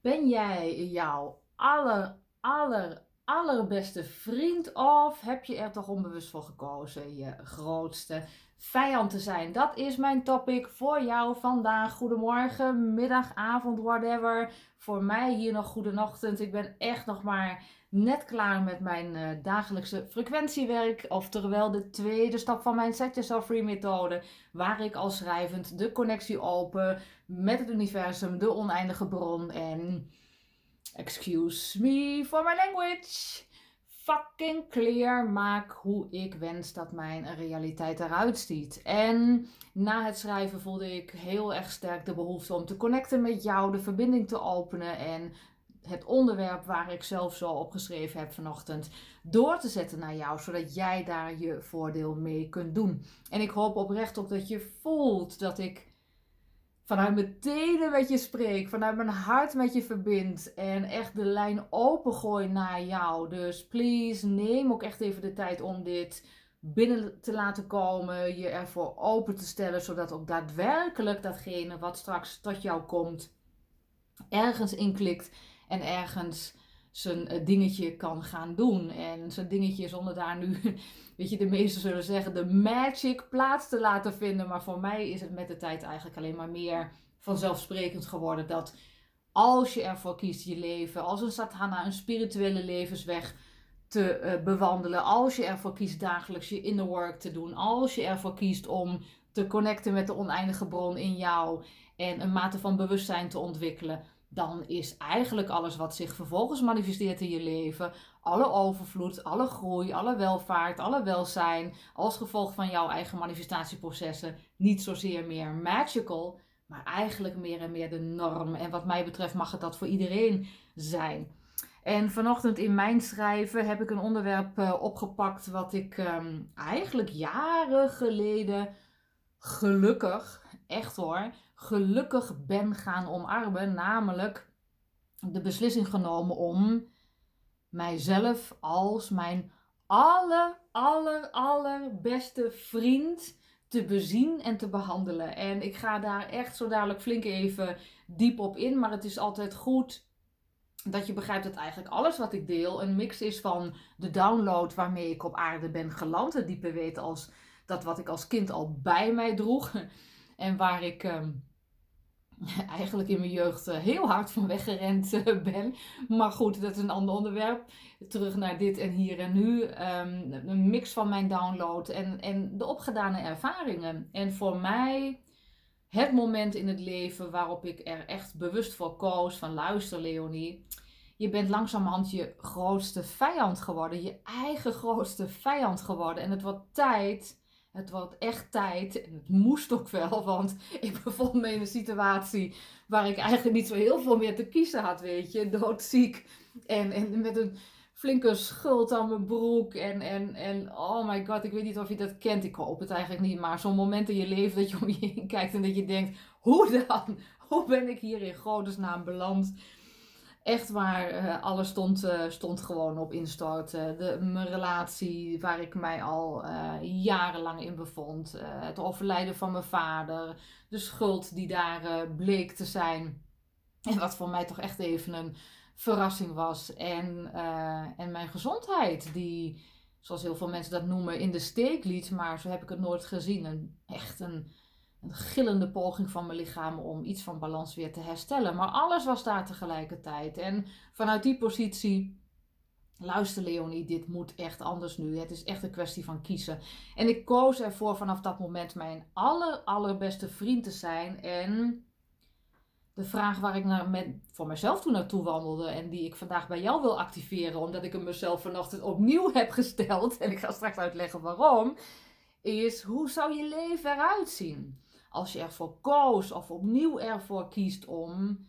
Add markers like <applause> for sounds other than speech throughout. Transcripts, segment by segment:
Ben jij jouw aller, aller, allerbeste vriend of heb je er toch onbewust voor gekozen je grootste vijand te zijn? Dat is mijn topic voor jou vandaag. Goedemorgen, middag, avond, whatever. Voor mij hier nog goedenochtend. Ik ben echt nog maar net klaar met mijn uh, dagelijkse frequentiewerk. Oftewel de tweede stap van mijn Set Yourself Free methode. Waar ik al schrijvend de connectie open met het universum, de oneindige bron en... Excuse me for my language. Fucking clear maak hoe ik wens dat mijn realiteit eruit ziet. En na het schrijven voelde ik heel erg sterk de behoefte om te connecten met jou, de verbinding te openen en het onderwerp waar ik zelf zo op geschreven heb vanochtend door te zetten naar jou, zodat jij daar je voordeel mee kunt doen. En ik hoop oprecht ook dat je voelt dat ik vanuit mijn tenen met je spreek, vanuit mijn hart met je verbind en echt de lijn opengooi naar jou. Dus please, neem ook echt even de tijd om dit binnen te laten komen, je ervoor open te stellen, zodat ook daadwerkelijk datgene wat straks tot jou komt ergens inklikt en ergens zijn eh, dingetje kan gaan doen. En zijn dingetje zonder daar nu, <laughs> weet je, de meesten zullen zeggen, de magic plaats te laten vinden. Maar voor mij is het met de tijd eigenlijk alleen maar meer vanzelfsprekend geworden dat als je ervoor kiest je leven, als een satana, een spirituele levensweg te uh, bewandelen, als je ervoor kiest dagelijks je inner work te doen, als je ervoor kiest om te connecten met de oneindige bron in jou en een mate van bewustzijn te ontwikkelen, dan is eigenlijk alles wat zich vervolgens manifesteert in je leven, alle overvloed, alle groei, alle welvaart, alle welzijn, als gevolg van jouw eigen manifestatieprocessen, niet zozeer meer magical, maar eigenlijk meer en meer de norm. En wat mij betreft mag het dat voor iedereen zijn. En vanochtend in mijn schrijven heb ik een onderwerp uh, opgepakt wat ik um, eigenlijk jaren geleden gelukkig, echt hoor, gelukkig ben gaan omarmen. Namelijk de beslissing genomen om mijzelf als mijn aller, aller, allerbeste vriend te bezien en te behandelen. En ik ga daar echt zo dadelijk flink even diep op in. Maar het is altijd goed dat je begrijpt dat eigenlijk alles wat ik deel een mix is van de download waarmee ik op aarde ben geland. Het diepe weten als dat wat ik als kind al bij mij droeg. En waar ik ehm, <laughs> eigenlijk in mijn jeugd eh, heel hard van weggerend eh, ben. Maar goed, dat is een ander onderwerp. Terug naar dit en hier en nu. Ehm, een mix van mijn download en, en de opgedane ervaringen. En voor mij het moment in het leven waarop ik er echt bewust voor koos van luister Leonie. Je bent langzamerhand je grootste vijand geworden. Je eigen grootste vijand geworden. En het wordt tijd het wordt echt tijd. En het moest ook wel, want <laughs> ik bevond me in een situatie waar ik eigenlijk niet zo heel veel meer te kiezen had, weet je. Doodziek en, en met een flinke schuld aan mijn broek. En, en, en oh my god, ik weet niet of je dat kent. Ik hoop het eigenlijk niet. Maar zo'n moment in je leven dat je om je heen kijkt en dat je denkt: hoe dan? <laughs> Hoe ben ik hier in godesnaam beland? Echt waar, uh, alles stond, uh, stond gewoon op instorten. De, mijn relatie waar ik mij al jarenlang in bevond. het overlijden van mijn vader. De schuld die daar bleek te zijn. En wat voor mij toch echt even een verrassing was. En, en mijn gezondheid die, zoals heel veel mensen dat noemen, in de steek liet. Maar zo heb ik het nooit gezien. Een, echt een een gillende poging van mijn lichaam om iets van balans weer te herstellen. Maar alles was daar tegelijkertijd. En vanuit die positie, luister Leonie, dit moet echt anders nu. Het is echt een kwestie van kiezen. En ik koos ervoor vanaf dat moment mijn aller, allerbeste vriend te zijn. En de vraag waar ik naar met, voor mezelf toen naartoe wandelde en die ik vandaag bij jou wil activeren, omdat ik hem mezelf vanochtend opnieuw heb gesteld. En ik ga straks uitleggen waarom. Is hoe zou je leven eruit zien? Als je ervoor koos of opnieuw ervoor kiest om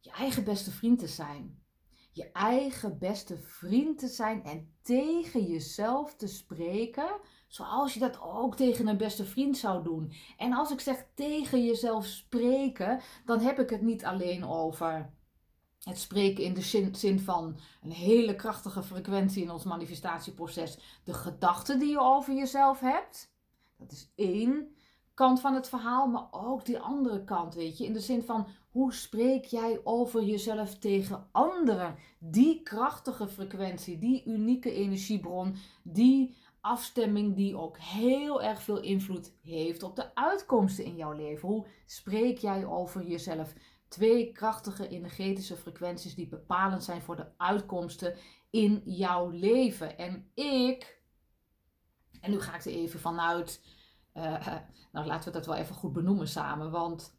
je eigen beste vriend te zijn. Je eigen beste vriend te zijn en tegen jezelf te spreken zoals je dat ook tegen een beste vriend zou doen. En als ik zeg tegen jezelf spreken, dan heb ik het niet alleen over het spreken in de zin, van een hele krachtige frequentie in ons manifestatieproces. De gedachten die je over jezelf hebt, dat is één kant van het verhaal, maar ook die andere kant, weet je. In de zin van Hoe spreek jij over jezelf tegen anderen? Die krachtige frequentie, die unieke energiebron, die afstemming die ook heel erg veel invloed heeft op de uitkomsten in jouw leven. Hoe spreek jij over jezelf? Twee krachtige energetische frequenties die bepalend zijn voor de uitkomsten in jouw leven. En ik, en nu ga ik er even vanuit, uh, nou laten we dat wel even goed benoemen samen, want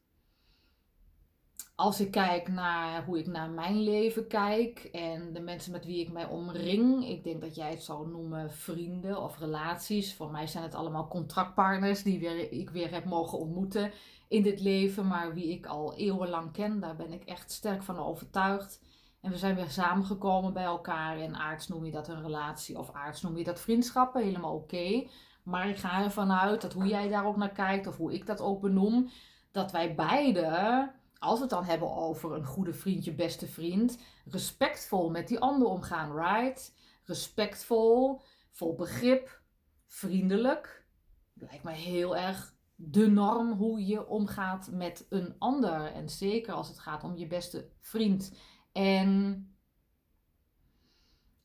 als ik kijk naar hoe ik naar mijn leven kijk en de mensen met wie ik mij omring, ik denk dat jij het zou noemen vrienden of relaties. Voor mij zijn het allemaal contractpartners die weer, ik weer heb mogen ontmoeten in dit leven, maar wie ik al eeuwenlang ken, daar ben ik echt sterk van overtuigd. En we zijn weer samengekomen bij elkaar. En aards noem je dat een relatie of aards noem je dat vriendschappen, helemaal oké. Maar ik ga ervan uit dat hoe jij daar ook naar kijkt of hoe ik dat ook benoem, dat wij beide als we het dan hebben over een goede vriend, je beste vriend, respectvol met die ander omgaan, right? Respectvol, vol begrip, vriendelijk. Lijkt mij heel erg de norm hoe je omgaat met een ander. En zeker als het gaat om je beste vriend. En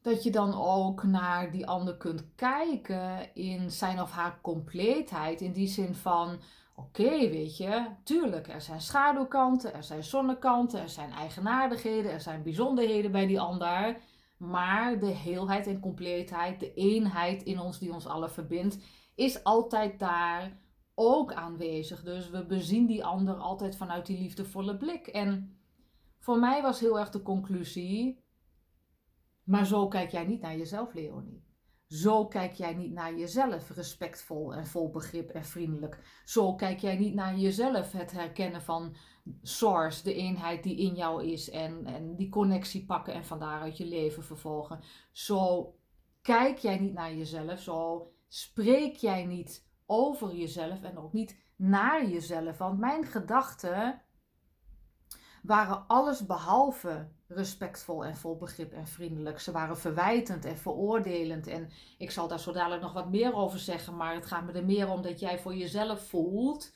dat je dan ook naar die ander kunt kijken in zijn of haar compleetheid. In die zin van Oké, weet je, tuurlijk, er zijn schaduwkanten, er zijn zonnekanten, er zijn eigenaardigheden, er zijn bijzonderheden bij die ander. Maar de heelheid en compleetheid, de eenheid in ons die ons allen verbindt, is altijd daar ook aanwezig. Dus we bezien die ander altijd vanuit die liefdevolle blik. En voor mij was heel erg de conclusie, maar zo kijk jij niet naar jezelf, Leonie. Zo kijk jij niet naar jezelf, respectvol en vol begrip en vriendelijk. Zo kijk jij niet naar jezelf, het herkennen van source, de eenheid die in jou is en, en die connectie pakken en van daaruit je leven vervolgen. Zo kijk jij niet naar jezelf, zo spreek jij niet over jezelf en ook niet naar jezelf. Want mijn gedachten waren alles behalve respectvol en vol begrip en vriendelijk. Ze waren verwijtend en veroordelend. En ik zal daar zo dadelijk nog wat meer over zeggen, maar het gaat me er meer om dat jij voor jezelf voelt.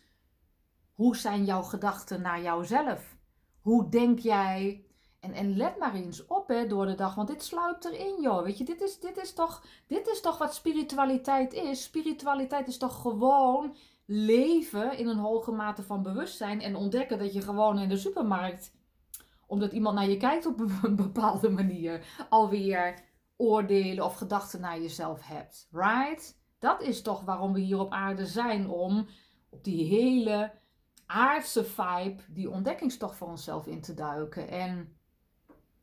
Hoe zijn jouw gedachten naar jouzelf? Hoe denk jij? En, en let maar eens op hè, door de dag, want dit sluipt erin, joh. Weet je, dit is, dit, is toch, dit is toch wat spiritualiteit is? Spiritualiteit is toch gewoon leven in een hoge mate van bewustzijn en ontdekken dat je gewoon in de supermarkt omdat iemand naar je kijkt op een <laughs> bepaalde manier, alweer oordelen of gedachten naar jezelf hebt. Right? Dat is toch waarom we hier op aarde zijn, om op die hele aardse vibe, die ontdekkingstocht voor onszelf in te duiken. En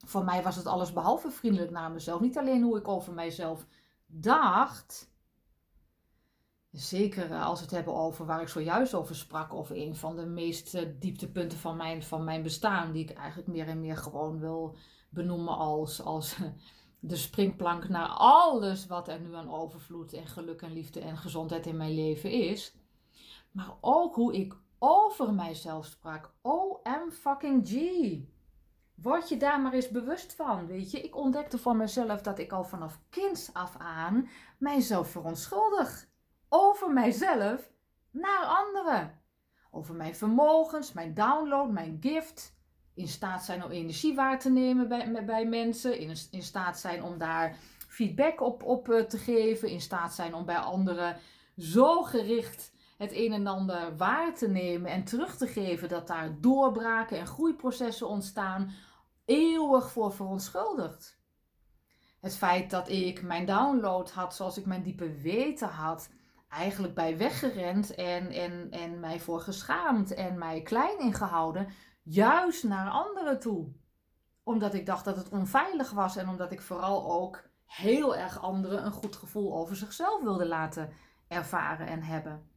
voor mij was het alles behalve vriendelijk naar mezelf. Niet alleen hoe ik over mijzelf dacht, Zeker eh, als we het hebben over waar ik zojuist over sprak, over een van de meest uh, dieptepunten van mijn, van mijn bestaan, die ik eigenlijk meer en meer gewoon wil benoemen als, als de springplank naar alles wat er nu aan overvloed en geluk en liefde en gezondheid in mijn leven is. Maar ook hoe ik over mijzelf sprak. OM fucking G. Word je daar maar eens bewust van, weet je. Ik ontdekte voor mezelf dat ik al vanaf kinds af aan mijzelf verontschuldig over mijzelf naar anderen. Over mijn vermogens, mijn download, mijn gift. In staat zijn om energie waar te nemen bij, bij mensen. In, in staat zijn om daar feedback op, op eh, te geven. In staat zijn om bij anderen zo gericht het een en ander waar te nemen en terug te geven dat daar doorbraken en groeiprocessen ontstaan. Eeuwig voor verontschuldigd. Het feit dat ik mijn download had zoals ik mijn diepe weten had eigenlijk bij weggerend en, en, en mij voor geschaamd en mij klein ingehouden, juist naar anderen toe. Omdat ik dacht dat het onveilig was en omdat ik vooral ook heel erg anderen een goed gevoel over zichzelf wilde laten ervaren en hebben.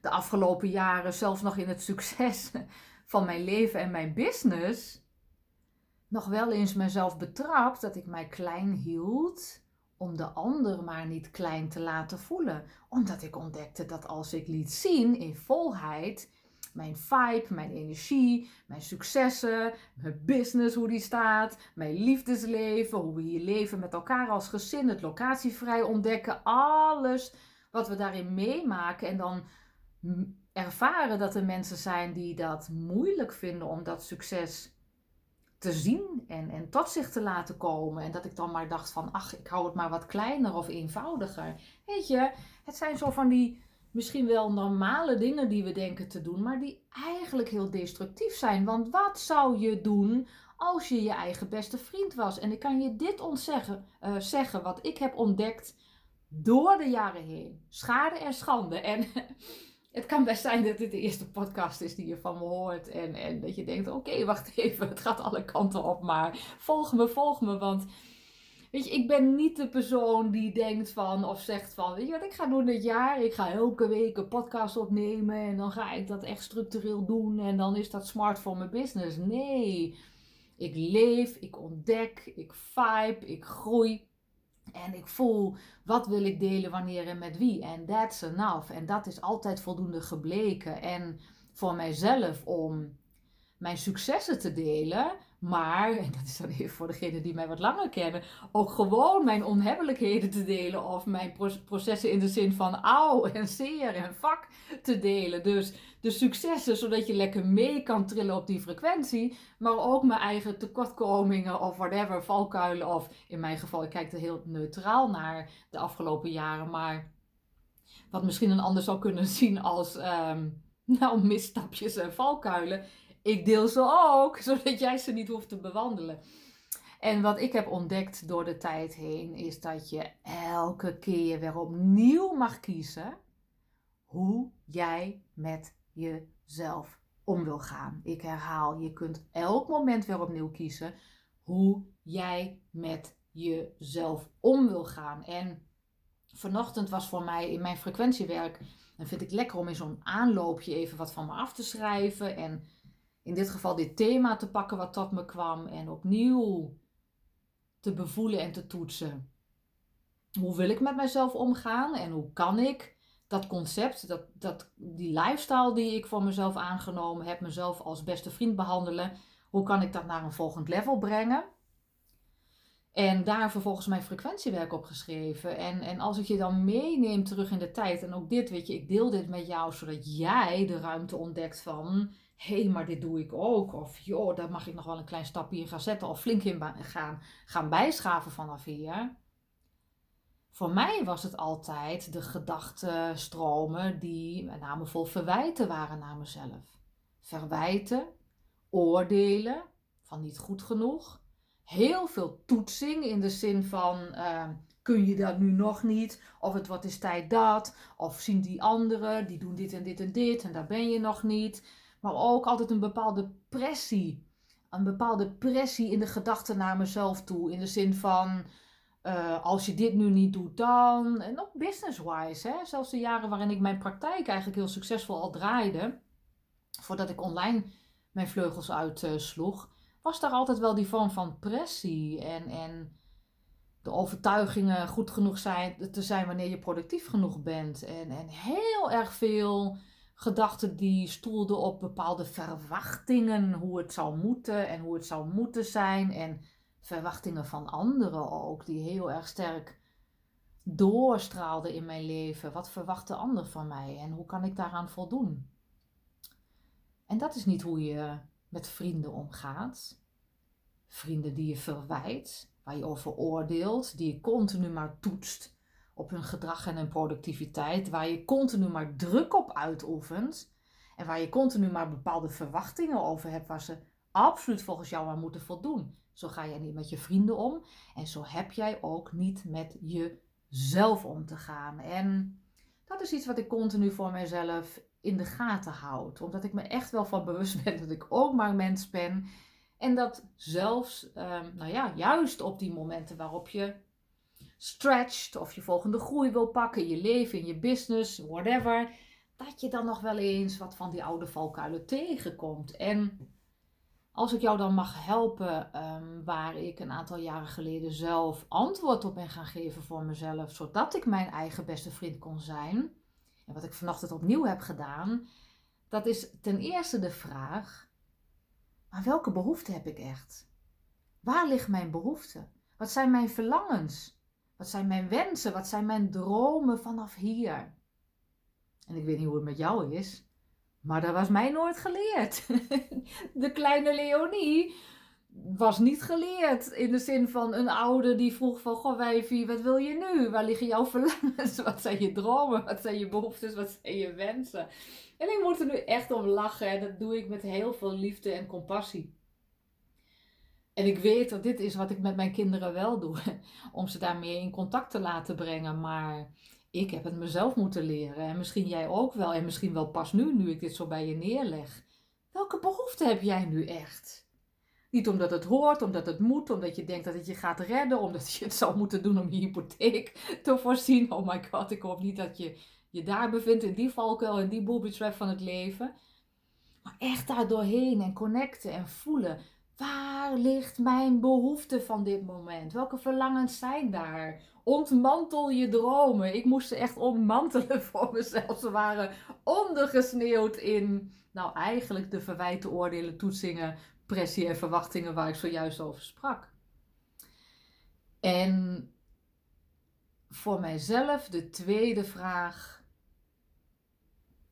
De afgelopen jaren, zelfs nog in het succes <laughs> van mijn leven en mijn business, nog wel eens mezelf betrapt dat ik mij klein hield om de ander maar niet klein te laten voelen. Omdat ik ontdekte dat als ik liet zien in volheid mijn vibe, mijn energie, mijn successen, mijn business, hoe die staat, mijn liefdesleven, hoe we hier leven met elkaar als gezin, het locatievrij ontdekken, alles wat we daarin meemaken en dan ervaren dat er mensen zijn die dat moeilijk vinden om dat succes te zien en, en tot zich te laten komen. En dat ik dan maar dacht van, ach, ik hou het maar wat kleiner of eenvoudiger. Weet je, het zijn zo van die misschien wel normale dingen die we denken te doen, maar die eigenlijk heel destructief zijn. Want wat zou je doen als je je eigen beste vriend was? En ik kan je dit ontzeggen, uh, zeggen, wat ik heb ontdekt door de jaren heen. Schade en schande. En <laughs> het kan best zijn dat dit de eerste podcast is die je van me hoort. En, en dat je denkt, oké, wacht even, het gaat alle kanten op. Maar volg me, volg me, want... Weet je, ik ben niet de persoon die denkt van of zegt van, weet je wat ik ga doen dit jaar? Ik ga elke week een podcast opnemen en dan ga ik dat echt structureel doen en dan is dat smart voor mijn business. Nee, ik leef, ik ontdek, ik vibe, ik groei. En ik voel wat wil ik delen, wanneer en met wie. En that's enough. En dat is altijd voldoende gebleken. En voor mijzelf om mijn successen te delen. Maar, <laughs> en dat is dan even voor degenen die mij wat langer kennen, ook gewoon mijn onhebbelijkheden te delen. Of mijn processen in de zin van auw en zeer en vak te delen. Dus de successen, zodat je lekker mee kan trillen op die frequentie. Maar ook mijn eigen tekortkomingen of whatever, valkuilen. Of in mijn geval, ik kijk er heel neutraal naar de afgelopen jaren. Maar wat misschien een ander zou kunnen zien als, um, nou, misstapjes en valkuilen ik deel ze ook, <laughs> zodat jij ze niet hoeft te bewandelen. En wat ik heb ontdekt door de tijd heen, is dat je elke keer weer opnieuw mag kiezen hoe jij met jezelf om wil gaan. Ik herhaal, je kunt elk moment weer opnieuw kiezen hoe jij met jezelf om wil gaan. En vanochtend was voor mij in mijn frequentiewerk, en vind ik lekker om in zo'n aanloopje even wat van me af te schrijven en in dit geval dit thema te pakken wat tot me kwam en opnieuw te bevoelen en te toetsen. Hoe wil ik met mezelf omgaan en hoe kan ik dat concept, dat, dat, die lifestyle die ik voor mezelf aangenomen heb, mezelf als beste vriend behandelen, hoe kan ik dat naar een volgend level brengen? En daar vervolgens mijn frequentiewerk op geschreven. En, en als ik je dan meeneem terug in de tijd, en ook dit, weet je, ik deel dit met jou zodat jij de ruimte ontdekt van hé, hey, maar dit doe ik ook. Of joh, daar mag ik nog wel een klein stapje in gaan zetten. Of flink in gaan, gaan bijschaven vanaf hier. Voor mij was het altijd de gedachtenstromen die met name vol verwijten waren naar mezelf. Verwijten, oordelen van niet goed genoeg. Heel veel toetsing in de zin van uh, kun je dat nu nog niet? Of het wat is tijd dat? Of zien die anderen, die doen dit en dit en dit en daar ben je nog niet maar ook altijd een bepaalde pressie. Een bepaalde pressie in de gedachten naar mezelf toe. In de zin van, uh, als je dit nu niet doet, dan. En ook business-wise. Zelfs de jaren waarin ik mijn praktijk eigenlijk heel succesvol al draaide. Voordat ik online mijn vleugels uitsloeg. Was daar altijd wel die vorm van pressie. En, en de overtuigingen goed genoeg zijn, te zijn wanneer je productief genoeg bent. En, en heel erg veel gedachten die stoelden op bepaalde verwachtingen, hoe het zou moeten en hoe het zou moeten zijn. En verwachtingen van anderen ook, die heel erg sterk doorstraalden in mijn leven. Wat verwacht de ander van mij en hoe kan ik daaraan voldoen? En dat is niet hoe je met vrienden omgaat. Vrienden die je verwijt, waar je over oordeelt, die je continu maar toetst op hun gedrag en hun productiviteit, waar je continu maar druk op uitoefent en waar je continu maar bepaalde verwachtingen over hebt waar ze absoluut volgens jou aan moeten voldoen. Zo ga jij niet met je vrienden om en zo heb jij ook niet met jezelf om te gaan. En dat is iets wat ik continu voor mezelf in de gaten houd, omdat ik me echt wel van bewust ben dat ik ook maar mens ben. En dat zelfs, ehm, nou ja, juist op die momenten waarop je stretcht of je volgende groei wil pakken je leven, in je business, whatever, dat je dan nog wel eens wat van die oude valkuilen tegenkomt. En als ik jou dan mag helpen, um, waar ik een aantal jaren geleden zelf antwoord op ben gaan geven voor mezelf, zodat ik mijn eigen beste vriend kon zijn, en wat ik vanochtend opnieuw heb gedaan, dat is ten eerste de vraag: maar welke behoefte heb ik echt? Waar ligt mijn behoefte? Wat zijn mijn verlangens? Wat zijn mijn wensen? Wat zijn mijn dromen vanaf hier? En ik weet niet hoe het met jou is, Maar dat was mij nooit geleerd. <laughs> De kleine Leonie was niet geleerd in de zin van een ouder die vroeg van... Goh wijfie, wat wil je nu? Waar liggen jouw <laughs> verlangens? Wat zijn je dromen? Wat zijn je behoeftes? Wat zijn je wensen? En ik moet er nu echt om lachen. En dat doe ik met heel veel liefde en compassie. En ik weet dat dit is wat ik met mijn kinderen wel doe. <laughs> Om ze daarmee in contact te laten brengen. Maar ik heb het mezelf moeten leren. En misschien jij ook wel. En misschien wel pas nu, nu ik dit zo bij je neerleg. Welke behoefte heb jij nu echt? Niet omdat het hoort, omdat het moet, omdat je denkt dat het je gaat redden, omdat je het <laughs> zou moeten doen om je hypotheek te voorzien. Oh my god, ik hoop niet dat je je daar bevindt in die valkuil, in die booby van het leven. Maar echt daar doorheen en connecten en voelen. Waar ligt mijn behoefte van dit moment? Welke verlangens zijn daar? Ontmantel je dromen. Ik moest ze echt ontmantelen <laughs> voor mezelf. Ze waren ondergesneeuwd in, nou eigenlijk de verwijten, oordelen, toetsingen, pressie en verwachtingen waar ik zojuist over sprak. En voor mijzelf de tweede vraag.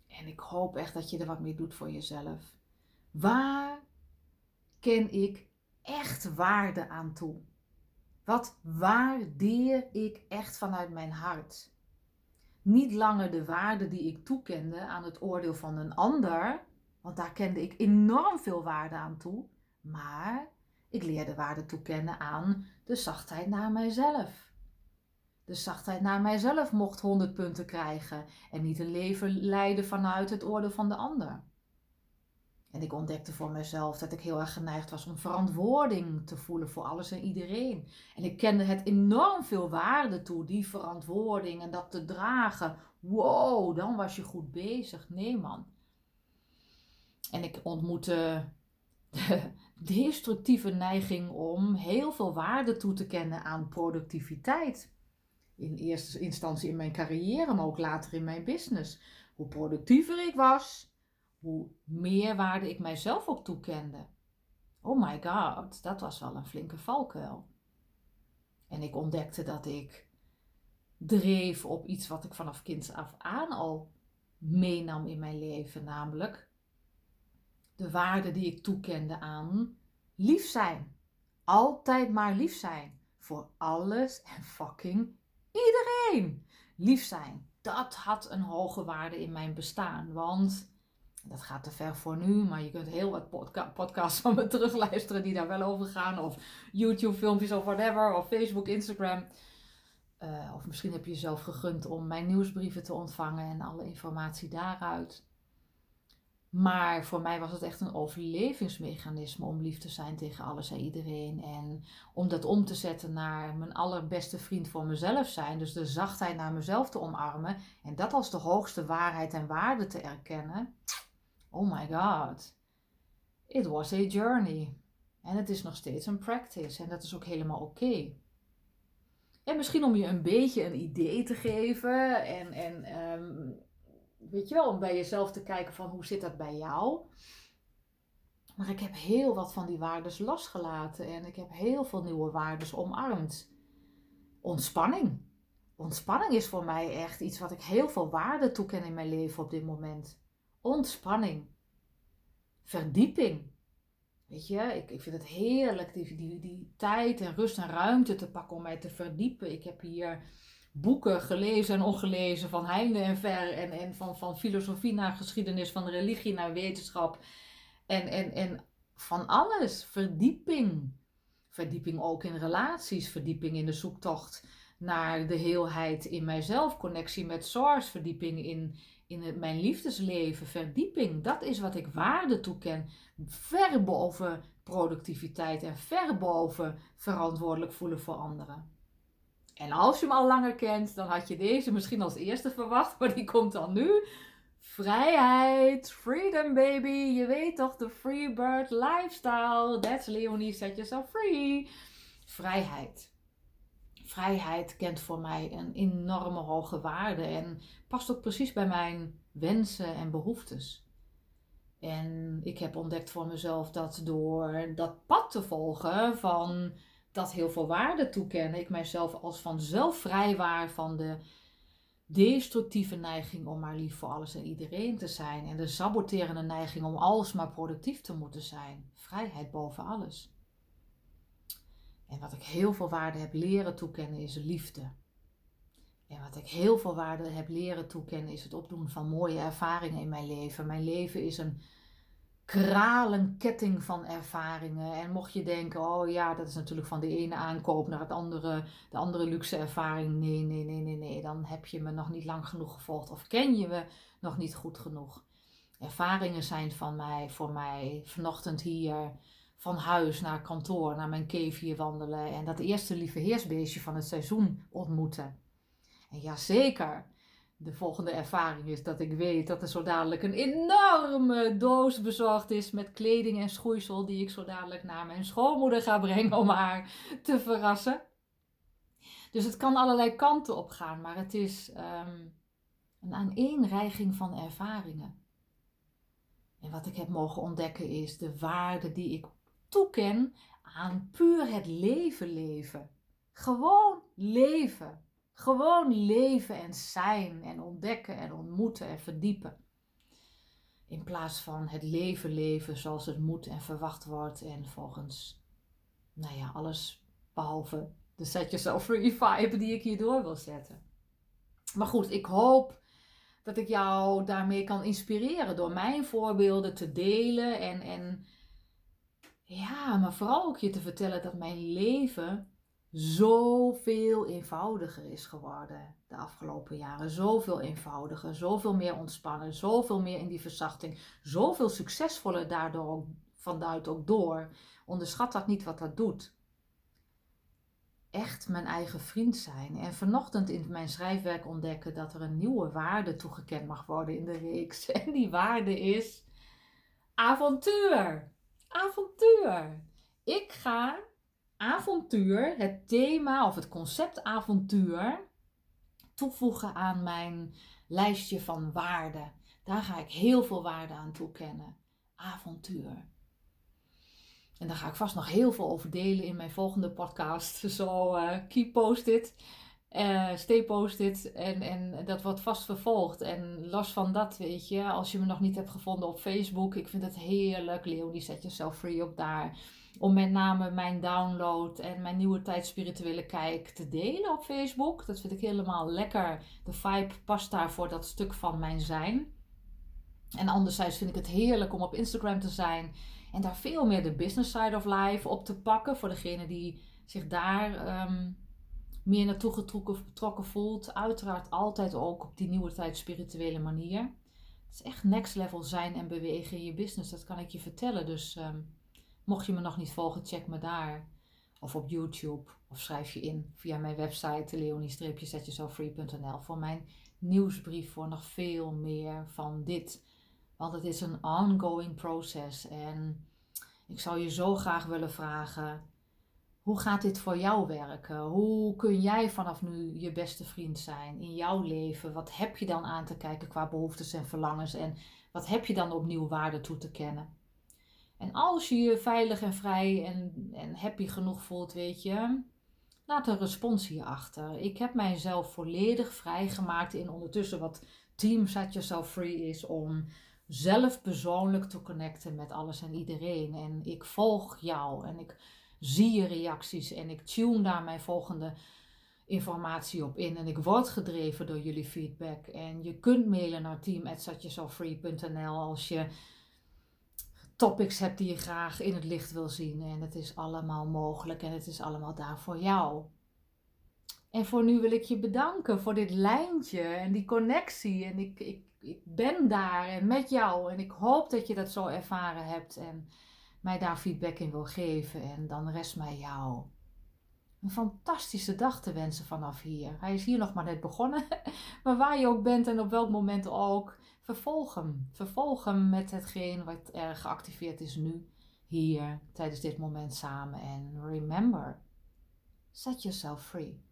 En ik hoop echt dat je er wat mee doet voor jezelf. Waar ken ik echt waarde aan toe? Wat waardeer ik echt vanuit mijn hart? Niet langer de waarde die ik toekende aan het oordeel van een ander, want daar kende ik enorm veel waarde aan toe, maar ik leerde waarde toekennen aan de zachtheid naar mijzelf. De zachtheid naar mijzelf mocht 100 punten krijgen en niet een leven leiden vanuit het oordeel van de ander. En ik ontdekte voor mezelf dat ik heel erg geneigd was om verantwoording te voelen voor alles en iedereen. En ik kende het enorm veel waarde toe, die verantwoording en dat te dragen. Wow, dan was je goed bezig. Nee man. En ik ontmoette de <laughs> destructieve neiging om heel veel waarde toe te kennen aan productiviteit. In eerste instantie in mijn carrière, maar ook later in mijn business. Hoe productiever ik was, hoe meer waarde ik mijzelf ook toekende. Oh my god, dat was wel een flinke valkuil. En ik ontdekte dat ik dreef op iets wat ik vanaf kind af aan al meenam in mijn leven, namelijk de waarde die ik toekende aan lief zijn. Altijd maar lief zijn. Voor alles en fucking iedereen. Lief zijn. Dat had een hoge waarde in mijn bestaan. Want dat gaat te ver voor nu, maar je kunt heel wat podcasts van me <laughs> terugluisteren die daar wel over gaan. Of YouTube filmpjes of whatever. Of Facebook, Instagram. Uh, of misschien heb je jezelf gegund om mijn nieuwsbrieven te ontvangen en alle informatie daaruit. Maar voor mij was het echt een overlevingsmechanisme om lief te zijn tegen alles en iedereen. En om dat om te zetten naar mijn allerbeste vriend voor mezelf zijn. Dus de zachtheid naar mezelf te omarmen. En dat als de hoogste waarheid en waarde te erkennen. Oh my god. It was a journey. En het is nog steeds een practice. En dat is ook helemaal oké. En misschien om je een beetje een idee te geven. En, en um, weet je wel, om bij jezelf te kijken van hoe zit dat bij jou. Maar ik heb heel wat van die waardes losgelaten en ik heb heel veel nieuwe waardes omarmd. Ontspanning. Ontspanning is voor mij echt iets wat ik heel veel waarde toeken in mijn leven op dit moment. Ontspanning. Verdieping. Weet je, ik, ik vind het heerlijk die, die, die tijd en rust en ruimte te pakken om mij te verdiepen. Ik heb hier boeken gelezen en ongelezen, van heinde en ver. En, en van, van filosofie naar geschiedenis, van religie naar wetenschap. En, en, en van alles. Verdieping. Verdieping ook in relaties, verdieping in de zoektocht naar de heelheid in mijzelf, connectie met source, verdieping in, in mijn liefdesleven, verdieping. Dat is wat ik waarde toeken. Ver boven productiviteit en ver boven verantwoordelijk voelen voor anderen. En als je hem al langer kent, dan had je deze misschien als eerste verwacht, maar die komt dan nu. Vrijheid, freedom baby, je weet toch, de freebird lifestyle. That's Leonie, set yourself free. Vrijheid. Vrijheid kent voor mij een enorme hoge waarde en past ook precies bij mijn wensen en behoeftes. En ik heb ontdekt voor mezelf dat door dat pad te volgen van dat heel veel waarde toekennen. Ik mijzelf als vanzelf vrijwaar van de destructieve neiging om maar lief voor alles en iedereen te zijn. En de saboterende neiging om alsmaar productief te moeten zijn. Vrijheid boven alles. En wat ik heel veel waarde heb leren toekennen is liefde. En wat ik heel veel waarde heb leren toekennen is het opdoen van mooie ervaringen in mijn leven. Mijn leven is een kralenketting van ervaringen. En mocht je denken, oh ja, dat is natuurlijk van de ene aankoop naar het andere, de andere luxe ervaring. Nee, nee, nee, nee, nee. Dan heb je me nog niet lang genoeg gevolgd of ken je me nog niet goed genoeg. Ervaringen zijn van mij, voor mij, vanochtend hier, van huis naar kantoor, naar mijn cave hier wandelen. En dat eerste lieve heersbeestje van het seizoen ontmoeten. En ja, zeker de volgende ervaring is dat ik weet dat er zo dadelijk een enorme doos bezorgd is met kleding en schoeisel die ik zo dadelijk naar mijn schoonmoeder ga brengen om haar te verrassen. Dus het kan allerlei kanten op gaan, maar het is um, een aaneenreiging van ervaringen. En wat ik heb mogen ontdekken is de waarde die ik toeken aan puur het leven leven. Gewoon leven. Gewoon leven en zijn en ontdekken en ontmoeten en verdiepen. In plaats van het leven leven zoals het moet en verwacht wordt en volgens, nou ja, alles behalve de set yourself free vibe die ik hierdoor wil zetten. Maar goed, ik hoop dat ik jou daarmee kan inspireren door mijn voorbeelden te delen en, en ja, maar vooral ook je te vertellen dat mijn leven zoveel eenvoudiger is geworden de afgelopen jaren. Zoveel eenvoudiger, zoveel meer ontspannen, zoveel meer in die verzachting, zoveel succesvoller daardoor ook, vanuit ook door. Onderschat dat niet wat dat doet. Echt mijn eigen vriend zijn. En vanochtend in mijn schrijfwerk ontdekken dat er een nieuwe waarde toegekend mag worden in de reeks. <laughs> En die waarde is avontuur. Avontuur. Ik ga avontuur, het thema of het concept avontuur, toevoegen aan mijn lijstje van waarden. Daar ga ik heel veel waarde aan toekennen. Avontuur. En daar ga ik vast nog heel veel over delen in mijn volgende podcast. <laughs> Zo uh, keep post-it. Uh, stay post-it. En, en dat wordt vast vervolgd. En los van dat, weet je, als je me nog niet hebt gevonden op Facebook. Ik vind het heerlijk. Leonie, zet jezelf free op daar om met name mijn download en mijn nieuwe tijd spirituele kijk te delen op Facebook. Dat vind ik helemaal lekker. De vibe past daar voor dat stuk van mijn zijn. En anderzijds vind ik het heerlijk om op Instagram te zijn en daar veel meer de business side of life op te pakken. Voor degene die zich daar um, meer naartoe getrokken, betrokken voelt. Uiteraard altijd ook op die nieuwe tijd spirituele manier. Het is echt next level zijn en bewegen in je business, dat kan ik je vertellen. Dus um, Mocht je me nog niet volgen, check me daar. Of op YouTube. Of schrijf je in via mijn website leonie-zetjezelffree.nl voor mijn nieuwsbrief voor nog veel meer van dit. Want het is een ongoing proces. En ik zou je zo graag willen vragen: hoe gaat dit voor jou werken? Hoe kun jij vanaf nu je beste vriend zijn in jouw leven? Wat heb je dan aan te kijken qua behoeftes en verlangens? En wat heb je dan opnieuw waarde toe te kennen? En als je je veilig en vrij en, en happy genoeg voelt, weet je, laat een respons hierachter. Ik heb mijzelf volledig vrijgemaakt in ondertussen wat Team Set Yourself Free is om zelf persoonlijk te connecten met alles en iedereen. En ik volg jou en ik zie je reacties en ik tune daar mijn volgende informatie op in. En ik word gedreven door jullie feedback. En je kunt mailen naar team.setyourselffree.nl als je topics hebt die je graag in het licht wil zien. En het is allemaal mogelijk en het is allemaal daar voor jou. En voor nu wil ik je bedanken voor dit lijntje en die connectie. En ik, ik, ik ben daar en met jou. En ik hoop dat je dat zo ervaren hebt en mij daar feedback in wil geven. En dan rest mij jou een fantastische dag te wensen vanaf hier. Hij is hier nog maar net begonnen. <laughs> Maar waar je ook bent en op welk moment ook, vervolg hem. Vervolg hem met hetgeen wat er geactiveerd is nu, hier, tijdens dit moment samen. En remember, set yourself free.